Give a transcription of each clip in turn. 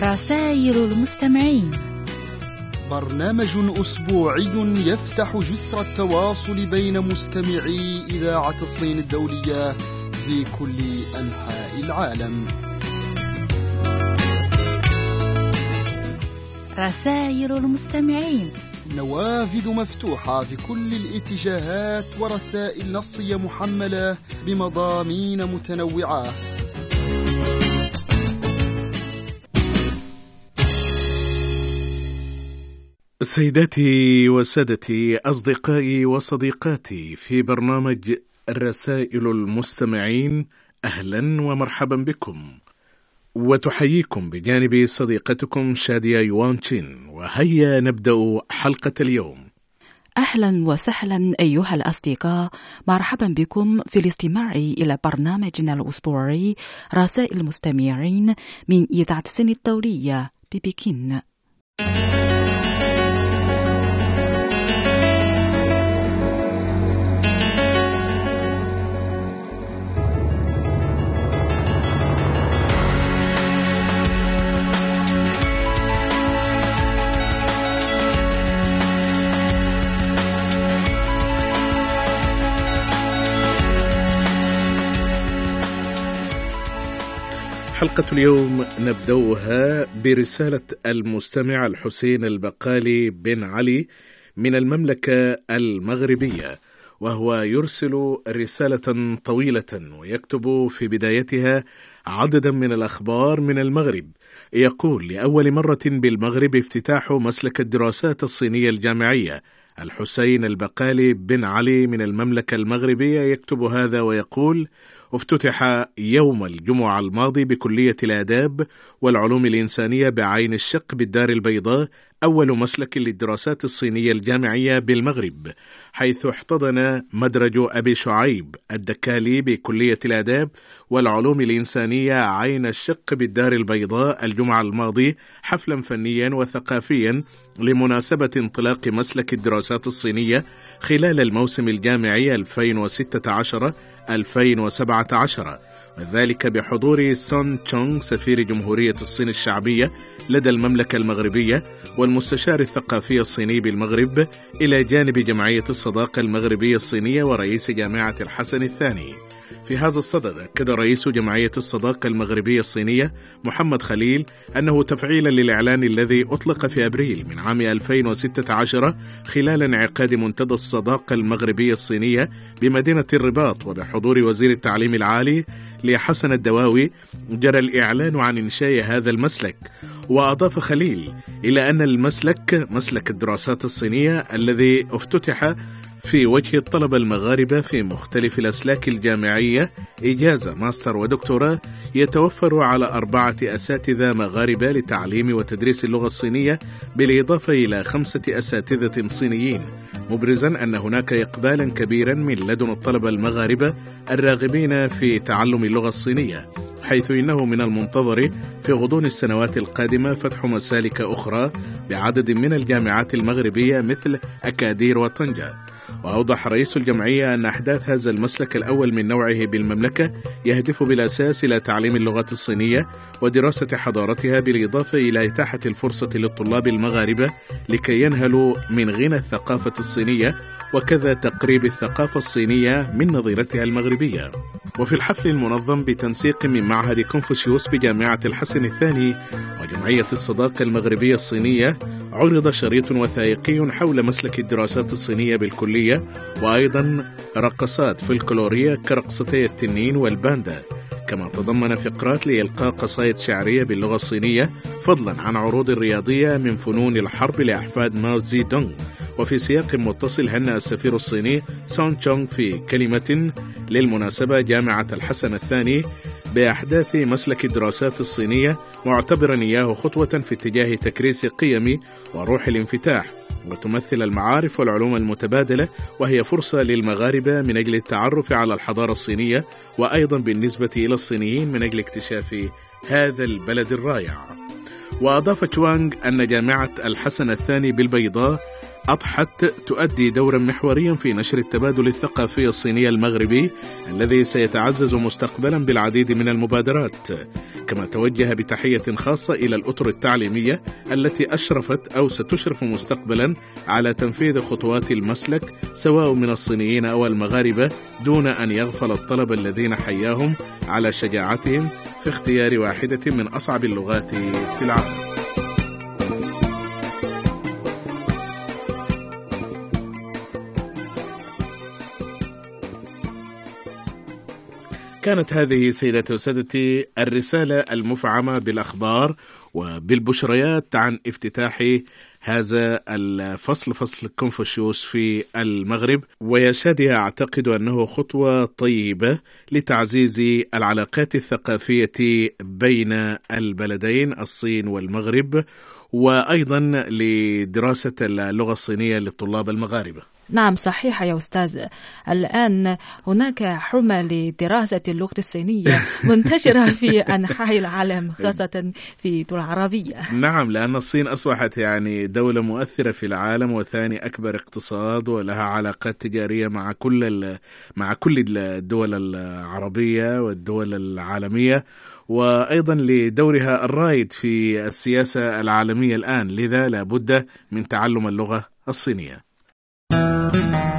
رسائل المستمعين. برنامج أسبوعي يفتح جسر التواصل بين مستمعي إذاعة الصين الدولية في كل أنحاء العالم. رسائل المستمعين. نوافذ مفتوحة في كل الاتجاهات ورسائل نصية محملة بمضامين متنوعة. سيداتي وسادتي أصدقائي وصديقاتي في برنامج رسائل المستمعين أهلا ومرحبا بكم. وتحييكم بجانب صديقتكم شادية يوانشين. وهيا نبدأ حلقة اليوم. أهلا وسهلا أيها الأصدقاء. مرحبا بكم في الاستماع إلى برنامجنا الأسبوعي رسائل المستمعين من إذاعة السن الدولية ببكين حلقة اليوم نبدأها برسالة المستمع الحسين البقالي بن علي من المملكة المغربية وهو يرسل رسالة طويلة ويكتب في بدايتها عددا من الأخبار من المغرب. يقول لأول مرة بالمغرب افتتاح مسلك الدراسات الصينية الجامعية. الحسين البقالي بن علي من المملكة المغربية يكتب هذا ويقول افتتح يوم الجمعة الماضي بكلية الآداب والعلوم الإنسانية بعين الشق بالدار البيضاء أول مسلك للدراسات الصينية الجامعية بالمغرب حيث احتضن مدرج أبي شعيب الدكالي بكلية الآداب والعلوم الإنسانية عين الشق بالدار البيضاء الجمعة الماضي حفلا فنيا وثقافيا لمناسبة انطلاق مسلك الدراسات الصينية خلال الموسم الجامعي 2016 2017 وذلك بحضور سون تشونغ سفير جمهورية الصين الشعبية لدى المملكة المغربية والمستشار الثقافي الصيني بالمغرب إلى جانب جمعية الصداقة المغربية الصينية ورئيس جامعة الحسن الثاني. في هذا الصدد أكد رئيس جمعية الصداقة المغربية الصينية محمد خليل أنه تفعيلا للإعلان الذي أطلق في أبريل من عام 2016 خلال انعقاد منتدى الصداقة المغربية الصينية بمدينة الرباط وبحضور وزير التعليم العالي لحسن الدواوي جرى الإعلان عن إنشاء هذا المسلك. وأضاف خليل إلى أن المسلك مسلك الدراسات الصينية الذي افتتح في وجه الطلبة المغاربة في مختلف الأسلاك الجامعية إجازة ماستر ودكتوراه يتوفر على أربعة أساتذة مغاربة لتعليم وتدريس اللغة الصينية بالإضافة إلى خمسة أساتذة صينيين. مبرزا أن هناك إقبالا كبيرا من لدن الطلبة المغاربة الراغبين في تعلم اللغة الصينية حيث إنه من المنتظر في غضون السنوات القادمة فتح مسالك أخرى بعدد من الجامعات المغربية مثل أكادير وطنجة. وأوضح رئيس الجمعية أن أحداث هذا المسلك الأول من نوعه بالمملكة يهدف بالأساس إلى تعليم اللغة الصينية ودراسة حضارتها بالإضافة إلى إتاحة الفرصة للطلاب المغاربة لكي ينهلوا من غنى الثقافة الصينية وكذا تقريب الثقافة الصينية من نظيرتها المغربية. وفي الحفل المنظم بتنسيق من معهد كونفوشيوس بجامعة الحسن الثاني وجمعية الصداقة المغربية الصينية عرض شريط وثائقي حول مسلك الدراسات الصينية بالكلية وأيضا رقصات فلكلورية كرقصتي التنين والباندا. كما تضمن فقرات لإلقاء قصائد شعرية باللغة الصينية فضلا عن عروض رياضية من فنون الحرب لأحفاد ماو زي دونغ وفي سياق متصل هنأ السفير الصيني سون تشونغ في كلمة للمناسبة جامعة الحسن الثاني بأحداث مسلك الدراسات الصينية معتبرا إياه خطوة في اتجاه تكريس قيم وروح الانفتاح. وتمثل المعارف والعلوم المتبادلة وهي فرصة للمغاربة من أجل التعرف على الحضارة الصينية وأيضا بالنسبة إلى الصينيين من أجل اكتشاف هذا البلد الرائع. وأضاف تشوانغ أن جامعة الحسن الثاني بالبيضاء أضحت تؤدي دورا محوريا في نشر التبادل الثقافي الصيني المغربي الذي سيتعزز مستقبلا بالعديد من المبادرات كما توجه بتحية خاصة إلى الأطر التعليمية التي أشرفت أو ستشرف مستقبلا على تنفيذ خطوات المسلك سواء من الصينيين أو المغاربة دون أن يغفل الطلبة الذين حياهم على شجاعتهم في اختيار واحدة من أصعب اللغات في العالم. كانت هذه سيداتي وسادتي الرسالة المفعمة بالأخبار وبالبشريات عن افتتاح هذا الفصل فصل كونفوشيوس في المغرب. ويا شادي أعتقد أنه خطوة طيبة لتعزيز العلاقات الثقافية بين البلدين الصين والمغرب وأيضا لدراسة اللغة الصينية للطلاب المغاربة. نعم صحيح يا أستاذ. الآن هناك حمى لدراسة اللغة الصينية منتشرة في أنحاء العالم خاصة في الدول العربية. نعم لأن الصين أصبحت يعني دولة مؤثرة في العالم وثاني أكبر اقتصاد ولها علاقات تجارية مع كل مع كل الدول العربية والدول العالمية. وأيضا لدورها الرائد في السياسة العالمية الآن لذا لابد من تعلم اللغة الصينية. thank you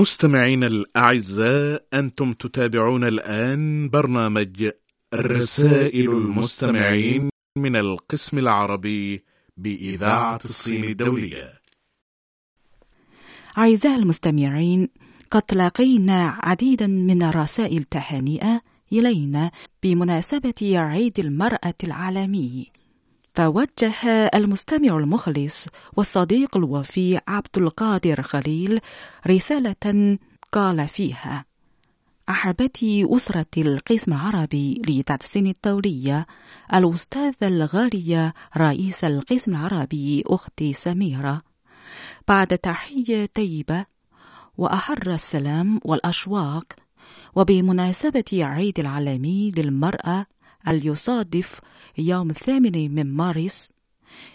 مستمعين الأعزاء أنتم تتابعون الآن برنامج رسائل المستمعين من القسم العربي بإذاعة الصين الدولية. أعزائي المستمعين قد تلاقينا عديدا من الرسائل التهانئة إلينا بمناسبة عيد المرأة العالمي. فوجه المستمع المخلص والصديق الوفي عبد القادر خليل رسالة قال فيها أحبتي أسرة القسم العربي لتحسين الدولية الأستاذة الغالية رئيس القسم العربي أختي سميرة. بعد تحية طيبة وأحر السلام والأشواق وبمناسبة عيد العالمي للمرأة اليصادف يوم الثامن من مارس.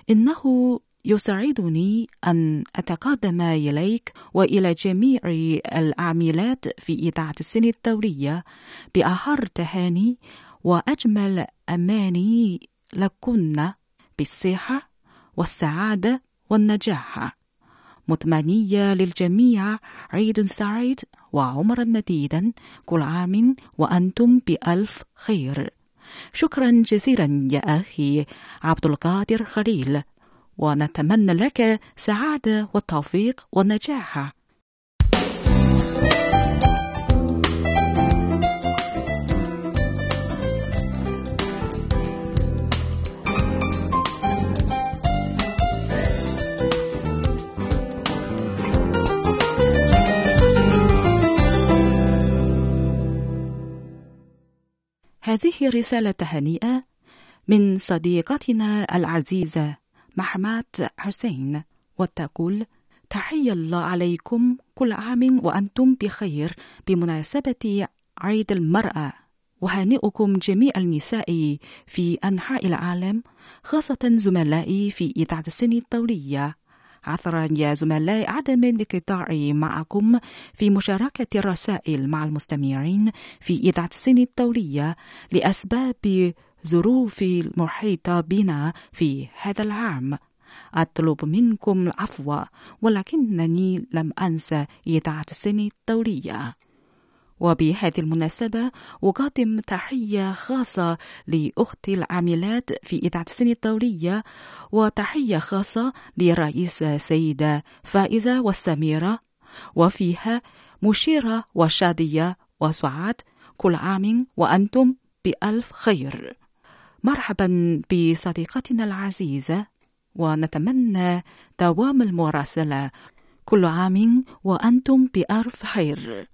إنه يسعدني أن أتقدم إليك وإلى جميع العاملات في إذاعة السن الدولية بأحر تهاني وأجمل أماني لكن بالصحة والسعادة والنجاح. متمنية للجميع. عيد سعيد وعمرا مديدا. كل عام وأنتم بألف خير. شكرا جزيلا يا أخي عبد القادر خليل ونتمنى لك سعادة والتوفيق والنجاح. هذه رسالة هنيئة من صديقتنا العزيزة محمد حسين وتقول تحية الله عليكم كل عام وأنتم بخير بمناسبة عيد المرأة. وهنئكم جميع النساء في أنحاء العالم خاصة زملائي في إذاعة السن الدولية. عذرا يا زملاء عدم الانقطاع معكم في مشاركة الرسائل مع المستمعين في إذاعة السن الدولية لأسباب ظروف المحيطة بنا في هذا العام. أطلب منكم العفو ولكنني لم أنسى إذاعة السن الدولية. وبهذه المناسبة أقدم تحية خاصة لأختي العاملات في إذاعة السن الدولية وتحية خاصة لرئيسة سيدة فائزة والسميرة وفيها مشيرة وشادية وسعاد كل عام وأنتم بألف خير. مرحبا بصديقتنا العزيزة ونتمنى دوام المراسلة. كل عام وأنتم بألف خير.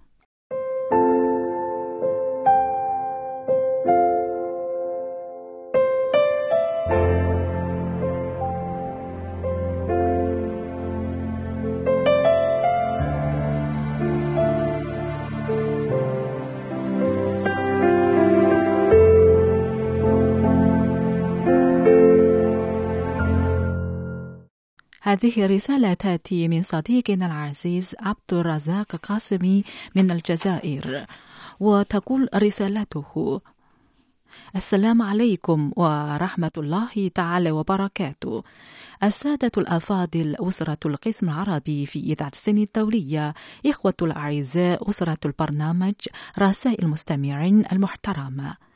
هذه رسالة تأتي من صديقنا العزيز عبد الرزاق قاسمي من الجزائر وتقول رسالته السلام عليكم ورحمة الله تعالى وبركاته. السادة الأفاضل أسرة القسم العربي في إذاعة السن الدولية إخوة الأعزاء أسرة البرنامج رسائل المستمعين المحترمة.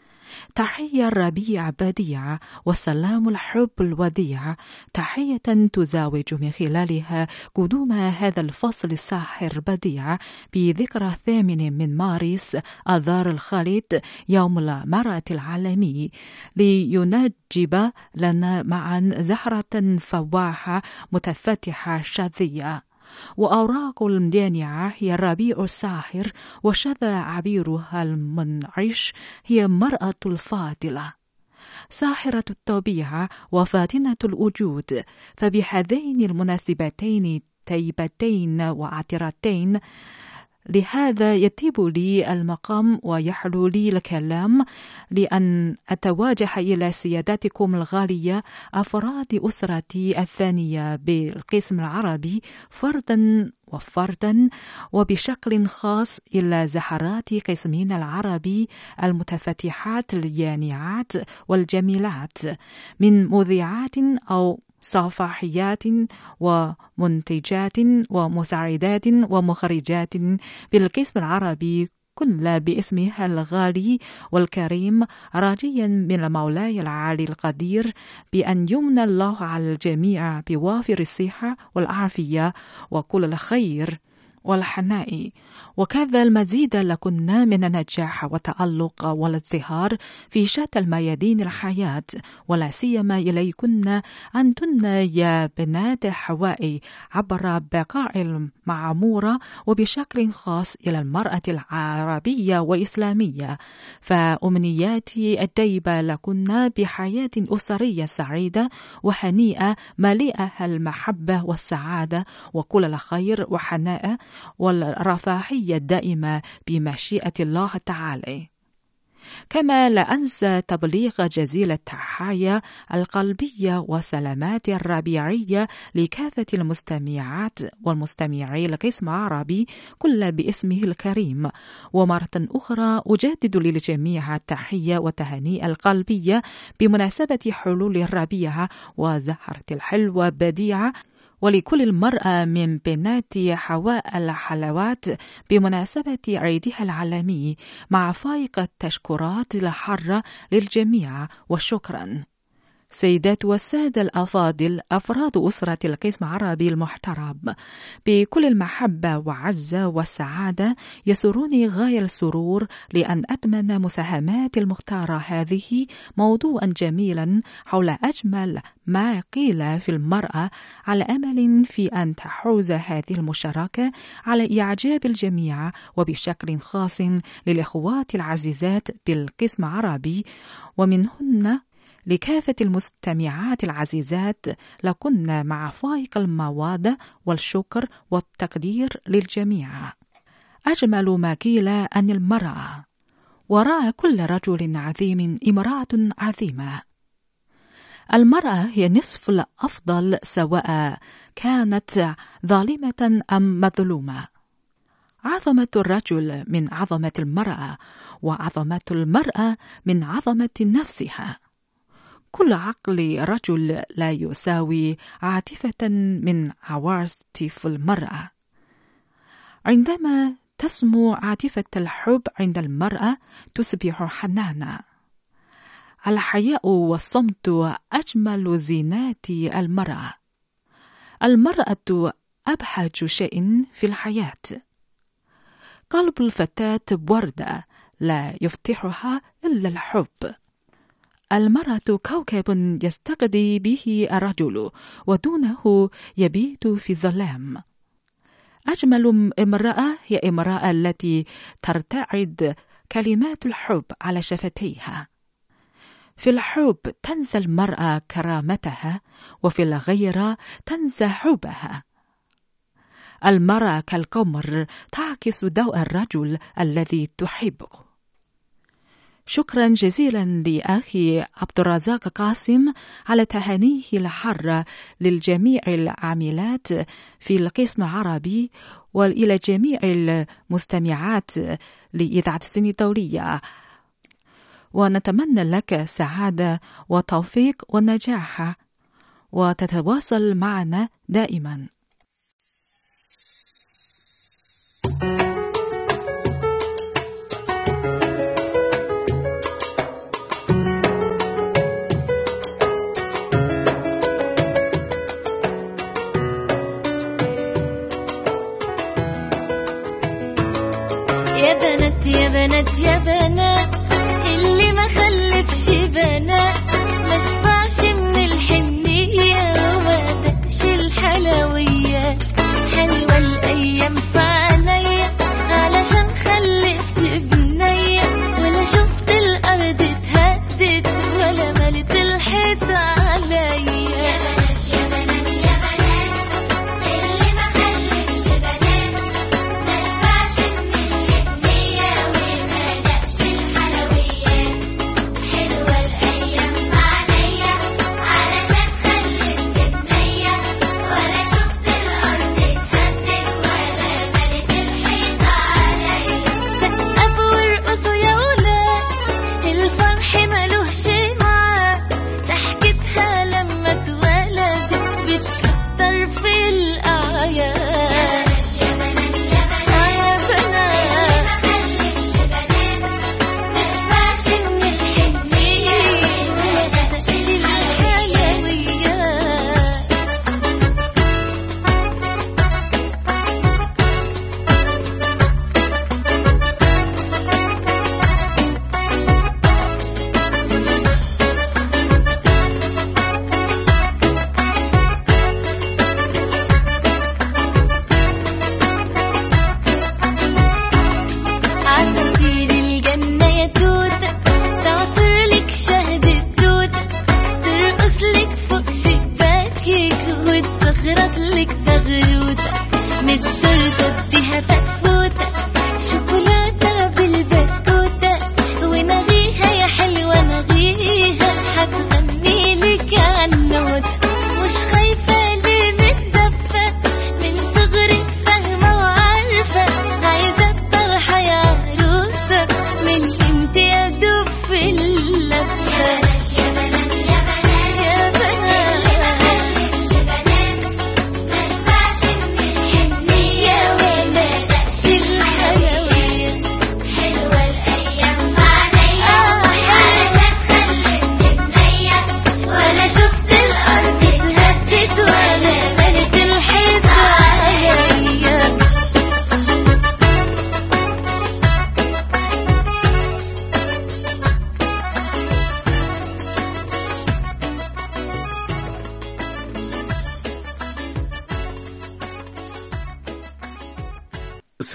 تحية الربيع بديع والسلام الحب الوديع. تحية تزاوج من خلالها قدوم هذا الفصل الساحر بديع. بذكرى الثامن من مارس أذار الخالد يوم المرأة العالمي. لينجب لنا معا زهرة فواحة متفتحة شذية وأوراق المدانعة هي الربيع الساحر وشذا عبيرها المنعش هي المرأة الفاضلة. ساحرة الطبيعة وفاتنة الوجود فبهذين المناسبتين تيبتين وعطرتين لهذا يطيب لي المقام ويحلو لي الكلام لأن أتواجه إلى سيادتكم الغالية أفراد أسرتي الثانية بالقسم العربي فردا وفردا وبشكل خاص إلى زهرات قسمنا العربي المتفتحات اليانعات والجميلات من مذيعات أو صفاحيات ومنتجات ومساعدات ومخرجات بالقسم العربي كل باسمها الغالي والكريم. راجيا من المولاي العالي القدير بأن يمن الله على الجميع بوافر الصحة والعافية وكل الخير والحناء. وكذا المزيد لكنا من النجاح والتألق والازدهار في شتى الميادين الحياة ولا سيما إليكن أنتن يا بنات حواء عبر بقاع المعمورة وبشكل خاص إلى المرأة العربية وإسلامية. فأمنياتي الديبة لكن بحياة أسرية سعيدة وهنيئة مليئة المحبة والسعادة وكل الخير وحناء والرفاهية الدائمة بمشيئة الله تعالى. كما لا أنسى تبليغ جزيل التحايا القلبية والسلامات الربيعية لكافة المستمعات والمستمعي القسم العربي كل باسمه الكريم. ومرة أخرى أجدد للجميع التحية والتهنئة القلبية بمناسبة حلول الربيع وزهرة الحلوة بديعة ولكل المرأة من بنات حواء الحلوات بمناسبة عيدها العالمي مع فائق التشكرات الحارة للجميع وشكرا. سيدات والسادة الأفاضل أفراد أسرة القسم العربي المحترم. بكل المحبة والعزة والسعادة يسرني غاية السرور لأن أتمنى مساهمات المختارة هذه موضوعا جميلا حول أجمل ما قيل في المرأة على أمل في أن تحوز هذه المشاركة على إعجاب الجميع وبشكل خاص للإخوات العزيزات بالقسم العربي. ومنهن لكافة المستمعات العزيزات لكن مع فائق المواد والشكر والتقدير للجميع. أجمل ما قيل أن المرأة. وراء كل رجل عظيم امرأة عظيمة. المرأة هي نصف الأفضل سواء كانت ظالمة أم مظلومة. عظمة الرجل من عظمة المرأة وعظمة المرأة من عظمة نفسها. كل عقل رجل لا يساوي عاطفة من عواطف المرأة. عندما تسمو عاطفة الحب عند المرأة تصبح حنانة. الحياء والصمت أجمل زينات المرأة. المرأة أبهج شيء في الحياة. قلب الفتاة وردة لا يفتحها إلا الحب. المرأة كوكب يستقضي به الرجل ودونه يبيت في الظلام. أجمل امرأة هي امرأة التي ترتعد كلمات الحب على شفتيها. في الحب تنسى المرأة كرامتها وفي الغيرة تنسى حبها. المرأة كالقمر تعكس ضوء الرجل الذي تحبه. شكرا جزيلا لأخي عبد الرزاق قاسم على تهانيه الحارة للجميع العاملات في القسم العربي وإلى جميع المستمعات لإذاعة السن الدولية. ونتمنى لك سعادة وتوفيق ونجاح وتتواصل معنا دائما.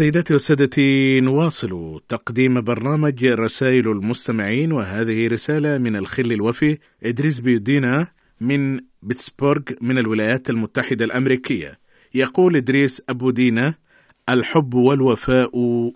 سيداتي وسادتي نواصل تقديم برنامج رسائل المستمعين وهذه رسالة من الخل الوفي إدريس بيودينا من بيتسبورغ من الولايات المتحدة الأمريكية. يقول إدريس أبو دينا الحب والوفاء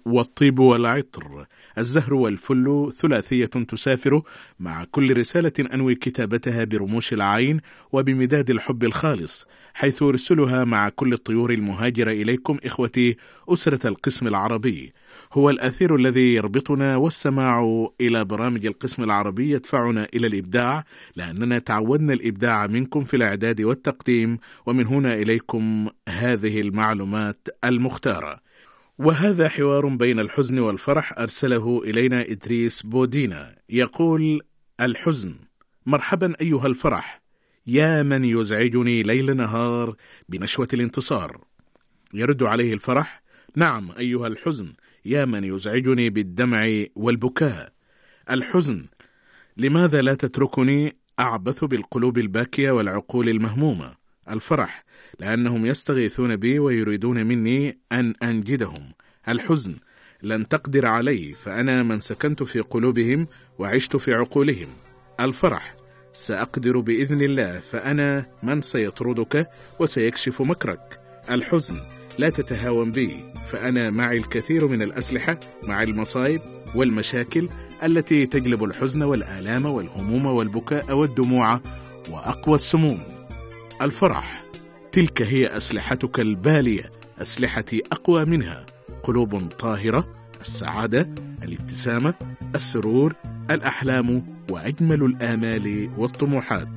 والطيب والعطر. الزهر والفل ثلاثية تسافر مع كل رسالة أنوي كتابتها برموش العين وبمداد الحب الخالص حيث أرسلها مع كل الطيور المهاجرة إليكم إخوتي أسرة القسم العربي. هو الأثير الذي يربطنا والسماع إلى برامج القسم العربي يدفعنا إلى الإبداع لأننا تعودنا الإبداع منكم في الإعداد والتقديم ومن هنا إليكم هذه المعلومات المختارة. وهذا حوار بين الحزن والفرح أرسله إلينا إدريس بودينا. يقول الحزن. مرحبا أيها الفرح. يا من يزعجني ليل نهار بنشوة الانتصار. يرد عليه الفرح نعم أيها الحزن. يا من يزعجني بالدمع والبكاء. الحزن. لماذا لا تتركني أعبث بالقلوب الباكية والعقول المهمومة؟ الفرح لأنهم يستغيثون بي ويريدون مني أن أنجدهم. الحزن لن تقدر علي فأنا من سكنت في قلوبهم وعشت في عقولهم. الفرح سأقدر بإذن الله فأنا من سيطردك وسيكشف مكرك. الحزن لا تتهاون بي فأنا معي الكثير من الأسلحة مع المصايب والمشاكل التي تجلب الحزن والآلام والهموم والبكاء والدموع وأقوى السموم. الفرح. تلك هي أسلحتك البالية. أسلحتي أقوى منها. قلوب طاهرة. السعادة. الابتسامة. السرور. الأحلام. وأجمل الآمال والطموحات.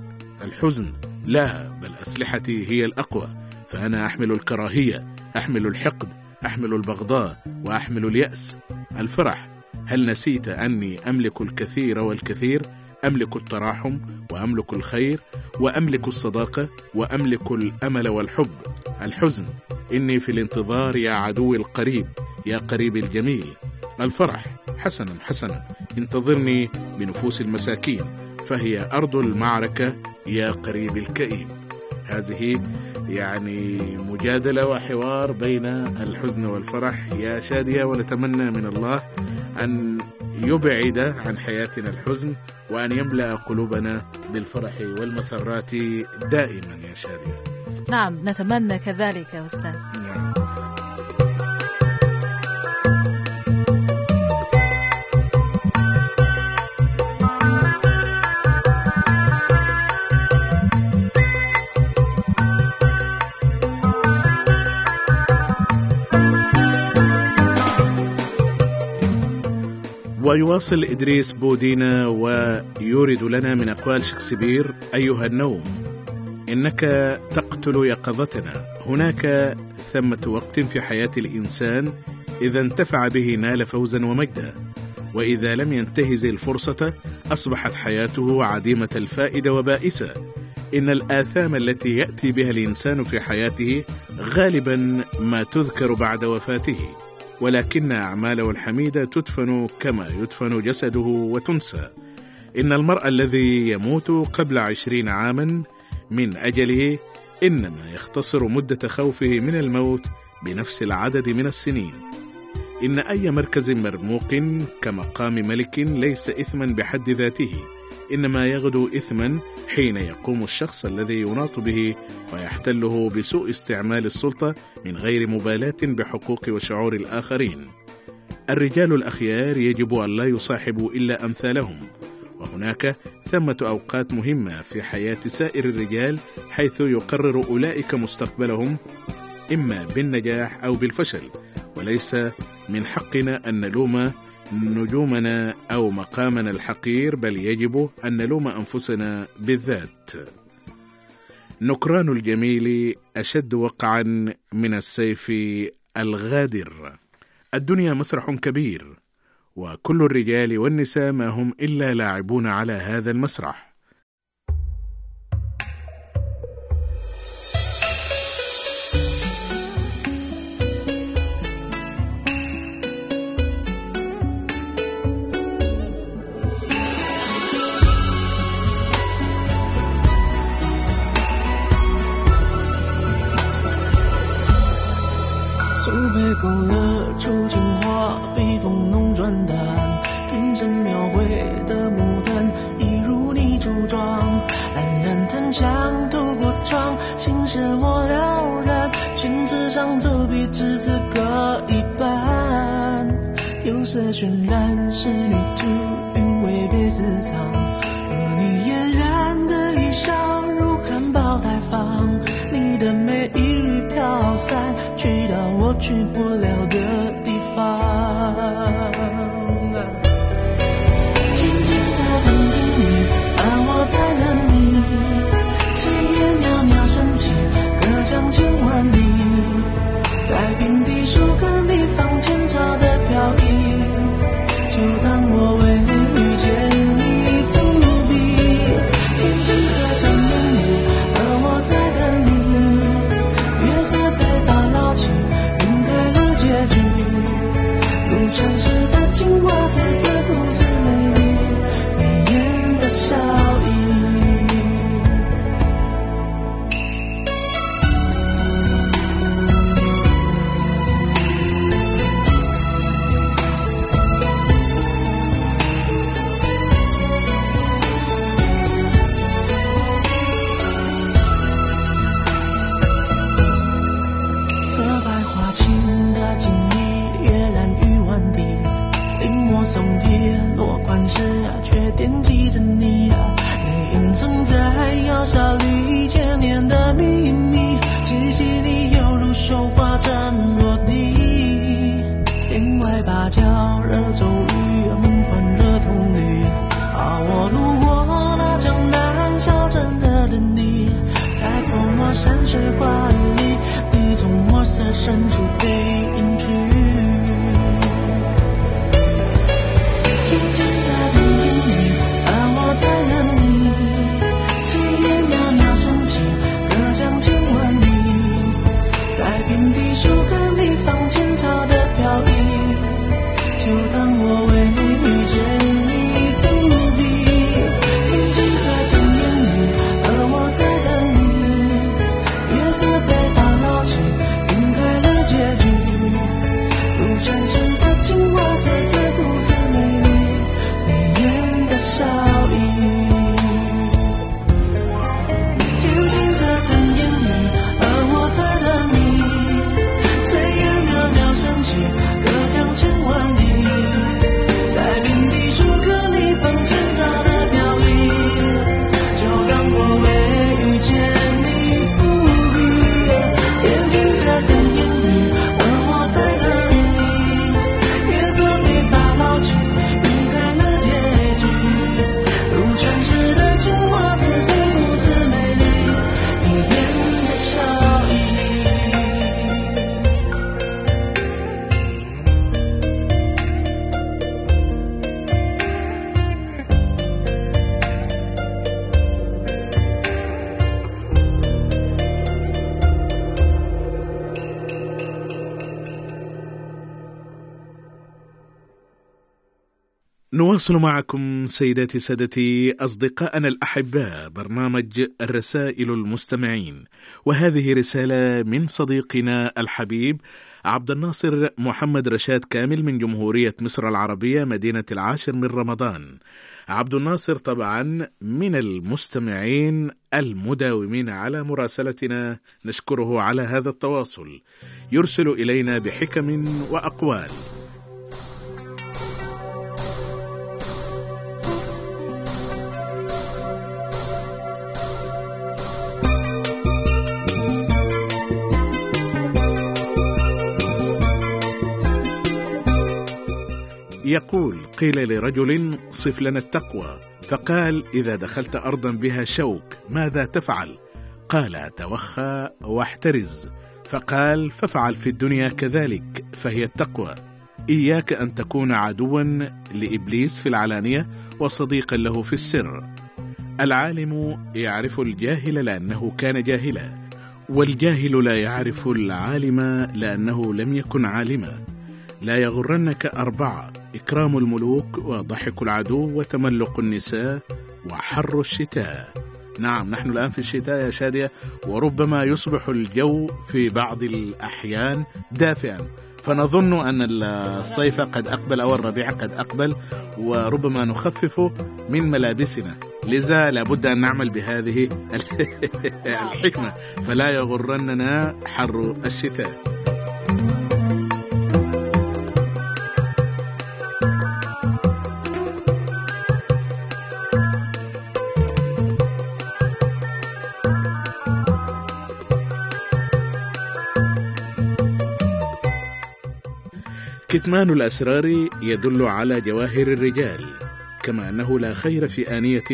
الحزن. لا بل أسلحتي هي الأقوى. فأنا أحمل الكراهية. أحمل الحقد. أحمل البغضاء. وأحمل اليأس. الفرح. هل نسيت أني أملك الكثير والكثير؟ أملك التراحم وأملك الخير وأملك الصداقة وأملك الأمل والحب. الحزن. إني في الانتظار يا عدوي القريب يا قريب الجميل. الفرح. حسنا حسنا. انتظرني بنفوس المساكين فهي أرض المعركة يا قريب الكئيب. هذه يعني مجادلة وحوار بين الحزن والفرح. يا شادية ونتمنى من الله أن يبعد عن حياتنا الحزن وأن يملأ قلوبنا بالفرح والمسرات دائما يا شادية. نعم نتمنى كذلك يا أستاذ. ويواصل إدريس بودينا ويورد لنا من أقوال شكسبير أيها النوم. إنك تقتل يقظتنا. هناك ثمة وقت في حياة الإنسان إذا انتفع به نال فوزا ومجدا. وإذا لم ينتهز الفرصة أصبحت حياته عديمة الفائدة وبائسة. إن الآثام التي يأتي بها الإنسان في حياته غالبا ما تذكر بعد وفاته. ولكن أعماله الحميدة تدفن كما يدفن جسده وتنسى. إن المرء الذي يموت قبل عشرين عاما من أجله إنما يختصر مدة خوفه من الموت بنفس العدد من السنين. إن أي مركز مرموق كمقام ملك ليس إثما بحد ذاته. إنما يغدو إثما حين يقوم الشخص الذي يناط به ويحتله بسوء استعمال السلطة من غير مبالاة بحقوق وشعور الآخرين. الرجال الأخيار يجب أن لا يصاحبوا إلا أمثالهم وهناك ثمة أوقات مهمة في حياة سائر الرجال حيث يقرر أولئك مستقبلهم إما بالنجاح أو بالفشل وليس من حقنا أن نلوم نجومنا أو مقامنا الحقير بل يجب أن نلوم أنفسنا بالذات. نكران الجميل أشد وقعا من السيف الغادر. الدنيا مسرح كبير وكل الرجال والنساء ما هم إلا لاعبون على هذا المسرح. 色渲染，是你图韵味被私藏，而你嫣然的一笑，如含苞待放。你的美一缕飘散，去到我去不了的沙里千年的秘密，气息你犹如绣花针落地。帘外芭蕉惹骤雨，门环惹铜绿。而我路过那江南小镇的等你，在泼墨山水画里，你从墨色深处被。نواصل معكم سيداتي سادتي أصدقائنا الأحباء برنامج الرسائل المستمعين. وهذه رسالة من صديقنا الحبيب عبد الناصر محمد رشاد كامل من جمهورية مصر العربية مدينة العاشر من رمضان. عبد الناصر طبعا من المستمعين المداومين على مراسلتنا نشكره على هذا التواصل. يرسل إلينا بحكم وأقوال. يقول قيل لرجل صف لنا التقوى فقال إذا دخلت ارضا بها شوك ماذا تفعل؟ قال توخى وأحترز. فقال فافعل في الدنيا كذلك فهي التقوى. إياك أن تكون عدوا لإبليس في العلانية وصديقا له في السر. العالم يعرف الجاهل لأنه كان جاهلا والجاهل لا يعرف العالم لأنه لم يكن عالما. لا يغرنك أربعة إكرام الملوك وضحك العدو وتملق النساء وحر الشتاء. نعم نحن الآن في الشتاء يا شادية وربما يصبح الجو في بعض الأحيان دافئا. فنظن أن الصيف قد أقبل أو الربيع قد أقبل وربما نخفف من ملابسنا. لذا لابد أن نعمل بهذه الحكمة. فلا يغرننا حر الشتاء. كتمان الأسرار يدل على جواهر الرجال كما أنه لا خير في آنية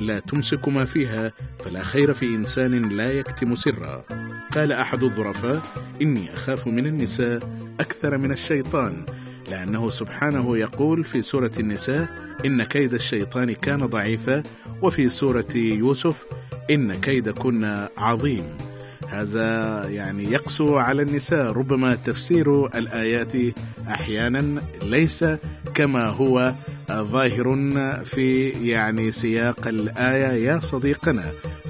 لا تمسك ما فيها فلا خير في إنسان لا يكتم سرا. قال أحد الظرفاء إني أخاف من النساء أكثر من الشيطان لأنه سبحانه يقول في سورة النساء إن كيد الشيطان كان ضعيفا وفي سورة يوسف إن كيدكن عظيم. هذا يعني يقسو على النساء ربما تفسير الآيات أحيانا ليس كما هو ظاهر في يعني سياق الآية. يا صديقنا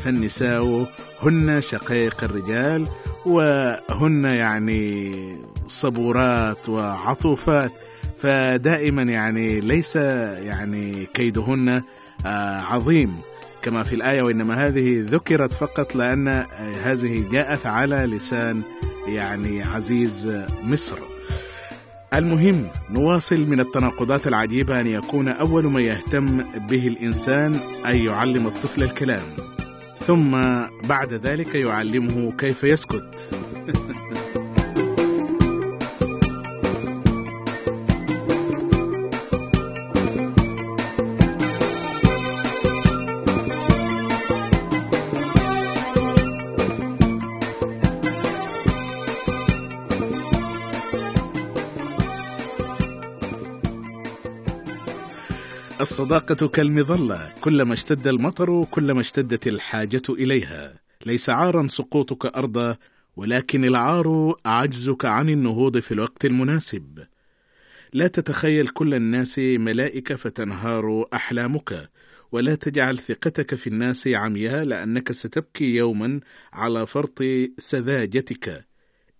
فالنساء هن شقيق الرجال وهن يعني صبورات وعطوفات فدائما يعني ليس يعني كيدهن آه، عظيم. كما في الآية وإنما هذه ذكرت فقط لأن هذه جاءت على لسان يعني عزيز مصر. المهم نواصل من التناقضات العجيبة أن يكون أول ما يهتم به الإنسان أن يعلم الطفل الكلام. ثم بعد ذلك يعلمه كيف يسكت. الصداقة كالمظلة كلما اشتد المطر كلما اشتدت الحاجة إليها. ليس عارا سقوطك أرضا ولكن العار عجزك عن النهوض في الوقت المناسب. لا تتخيل كل الناس ملائكة فتنهار أحلامك ولا تجعل ثقتك في الناس عمياء لأنك ستبكي يوما على فرط سذاجتك.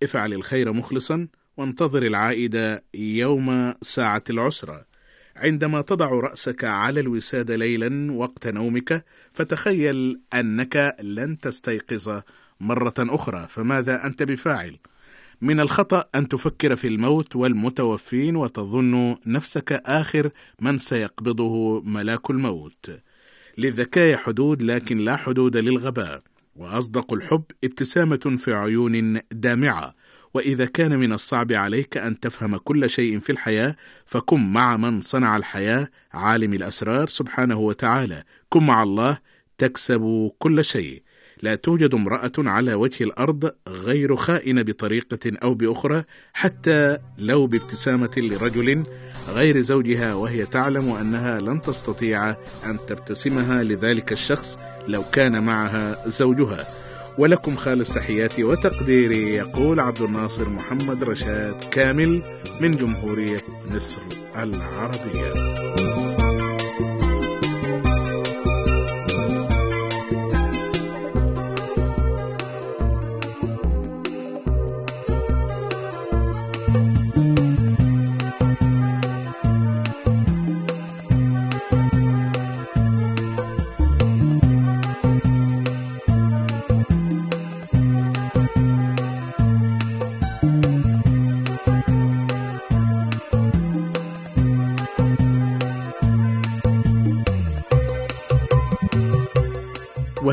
افعل الخير مخلصا وانتظر العائد يوم ساعة العسرة. عندما تضع رأسك على الوسادة ليلا وقت نومك فتخيل أنك لن تستيقظ مرة أخرى فماذا أنت بفاعل؟ من الخطأ أن تفكر في الموت والمتوفين وتظن نفسك آخر من سيقبضه ملاك الموت. للذكاء حدود لكن لا حدود للغباء، وأصدق الحب ابتسامة في عيون دامعة، وإذا كان من الصعب عليك أن تفهم كل شيء في الحياة فكن مع من صنع الحياة عالم الأسرار سبحانه وتعالى، كن مع الله تكسب كل شيء. لا توجد امرأة على وجه الأرض غير خائنة بطريقة أو بأخرى حتى لو بابتسامة لرجل غير زوجها وهي تعلم أنها لن تستطيع أن تبتسمها لذلك الشخص لو كان معها زوجها ولكم خالص تحياتي وتقديري يقول عبد الناصر محمد رشاد كامل من جمهورية مصر العربية.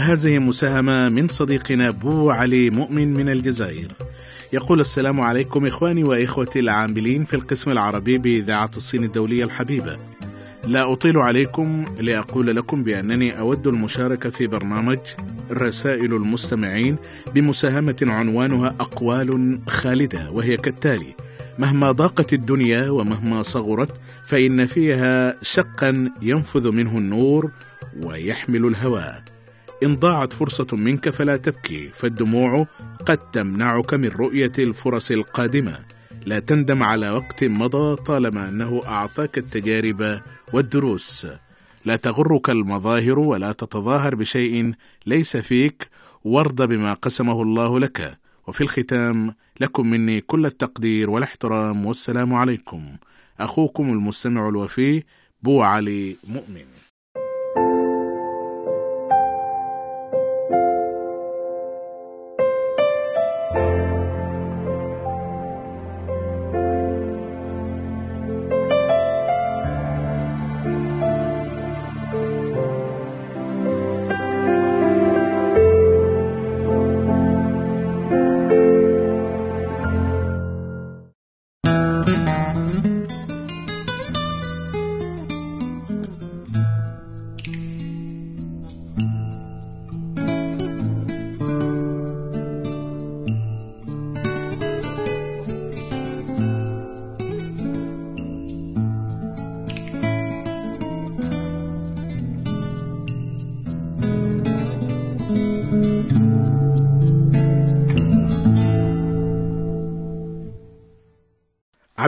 وهذه مساهمة من صديقنا بو علي مؤمن من الجزائر. يقول السلام عليكم إخواني وإخوتي العاملين في القسم العربي بإذاعة الصين الدولية الحبيبة. لا أطيل عليكم لأقول لكم بأنني أود المشاركة في برنامج رسائل المستمعين بمساهمة عنوانها أقوال خالدة وهي كالتالي مهما ضاقت الدنيا ومهما صغرت فإن فيها شقا ينفذ منه النور ويحمل الهواء إن ضاعت فرصة منك فلا تبكي فالدموع قد تمنعك من رؤية الفرص القادمة. لا تندم على وقت مضى طالما أنه أعطاك التجارب والدروس. لا تغرك المظاهر ولا تتظاهر بشيء ليس فيك وارض بما قسمه الله لك. وفي الختام لكم مني كل التقدير والاحترام والسلام عليكم. أخوكم المستمع الوفي بو علي مؤمن.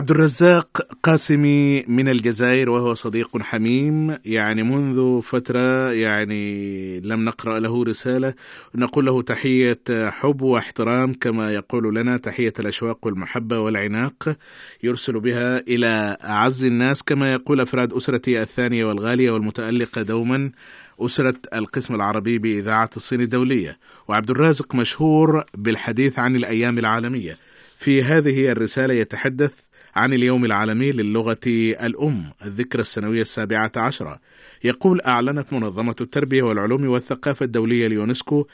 عبد الرزاق قاسمي من الجزائر وهو صديق حميم. يعني منذ فترة يعني لم نقرأ له رسالة نقول له تحية حب واحترام كما يقول لنا تحية الأشواق والمحبة والعناق يرسل بها إلى أعز الناس كما يقول أفراد أسرتي الثانية والغالية والمتألقة دوما أسرة القسم العربي بإذاعة الصين الدولية. وعبد الرازق مشهور بالحديث عن الأيام العالمية. في هذه الرسالة يتحدث عن اليوم العالمي للغة الأم الذكرى السنوية السابعة عشرة. يقول أعلنت منظمة التربية والعلوم والثقافة الدولية اليونسكو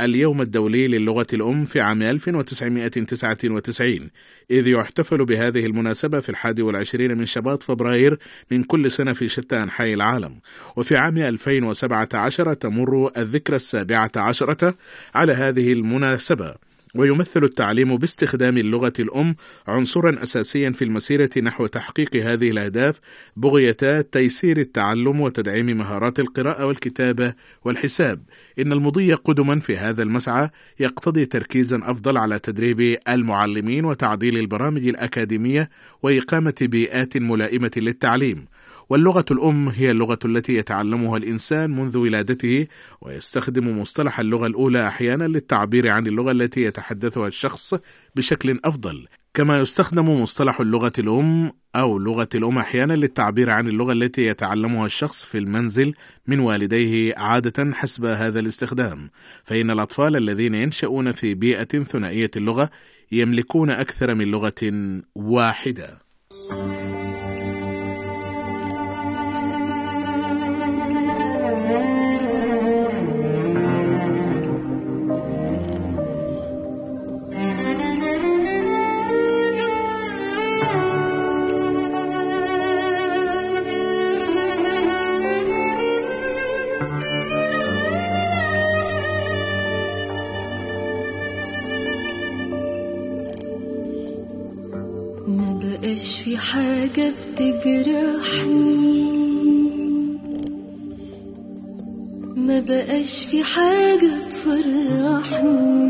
اليوم الدولي للغة الأم في عام 1999 إذ يحتفل بهذه المناسبة في الحادي والعشرين من شباط فبراير من كل سنة في شتى أنحاء العالم. وفي عام 2017 تمر الذكرى السابعة عشرة على هذه المناسبة. ويمثل التعليم باستخدام اللغة الأم عنصرا أساسيا في المسيرة نحو تحقيق هذه الأهداف بغية تيسير التعلم وتدعيم مهارات القراءة والكتابة والحساب. إن المضي قدما في هذا المسعى يقتضي تركيزا أفضل على تدريب المعلمين وتعديل البرامج الأكاديمية وإقامة بيئات ملائمة للتعليم. واللغة الأم هي اللغة التي يتعلمها الإنسان منذ ولادته ويستخدم مصطلح اللغة الأولى أحيانا للتعبير عن اللغة التي يتحدثها الشخص بشكل أفضل. كما يستخدم مصطلح اللغة الأم أو لغة الأم أحيانا للتعبير عن اللغة التي يتعلمها الشخص في المنزل من والديه عادة حسب هذا الاستخدام. فإن الأطفال الذين ينشؤون في بيئة ثنائية اللغة يملكون أكثر من لغة واحدة. بقاش في حاجة تفرحني.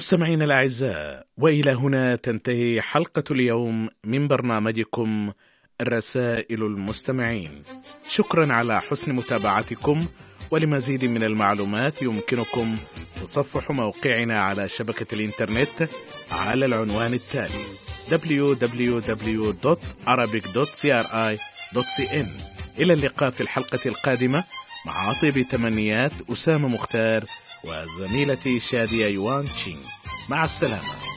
مستمعينا الأعزاء وإلى هنا تنتهي حلقة اليوم من برنامجكم رسائل المستمعين. شكرا على حسن متابعتكم ولمزيد من المعلومات يمكنكم تصفح موقعنا على شبكة الإنترنت على العنوان التالي www.arabic.cri.cn إلى اللقاء في الحلقة القادمة مع طيب تمنيات أسامة مختار وزميلتي شادية يوان تشينغ مع السلامة.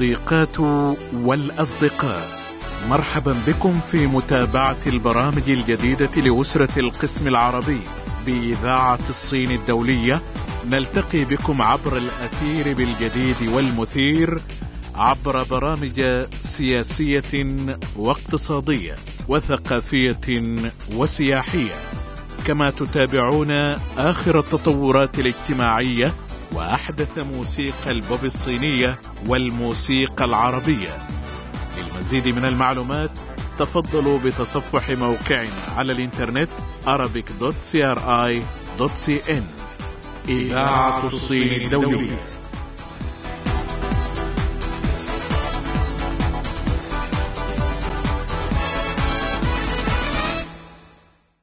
الصديقات والأصدقاء. مرحبا بكم في متابعة البرامج الجديدة لأسرة القسم العربي بإذاعة الصين الدولية. نلتقي بكم عبر الأثير بالجديد والمثير عبر برامج سياسية واقتصادية وثقافية وسياحية. كما تتابعون آخر التطورات الاجتماعية وأحدث موسيقى البوب الصينية والموسيقى العربية. للمزيد من المعلومات تفضلوا بتصفح موقعنا على الإنترنت arabic.cri.cn إذاعة الصين الدولية.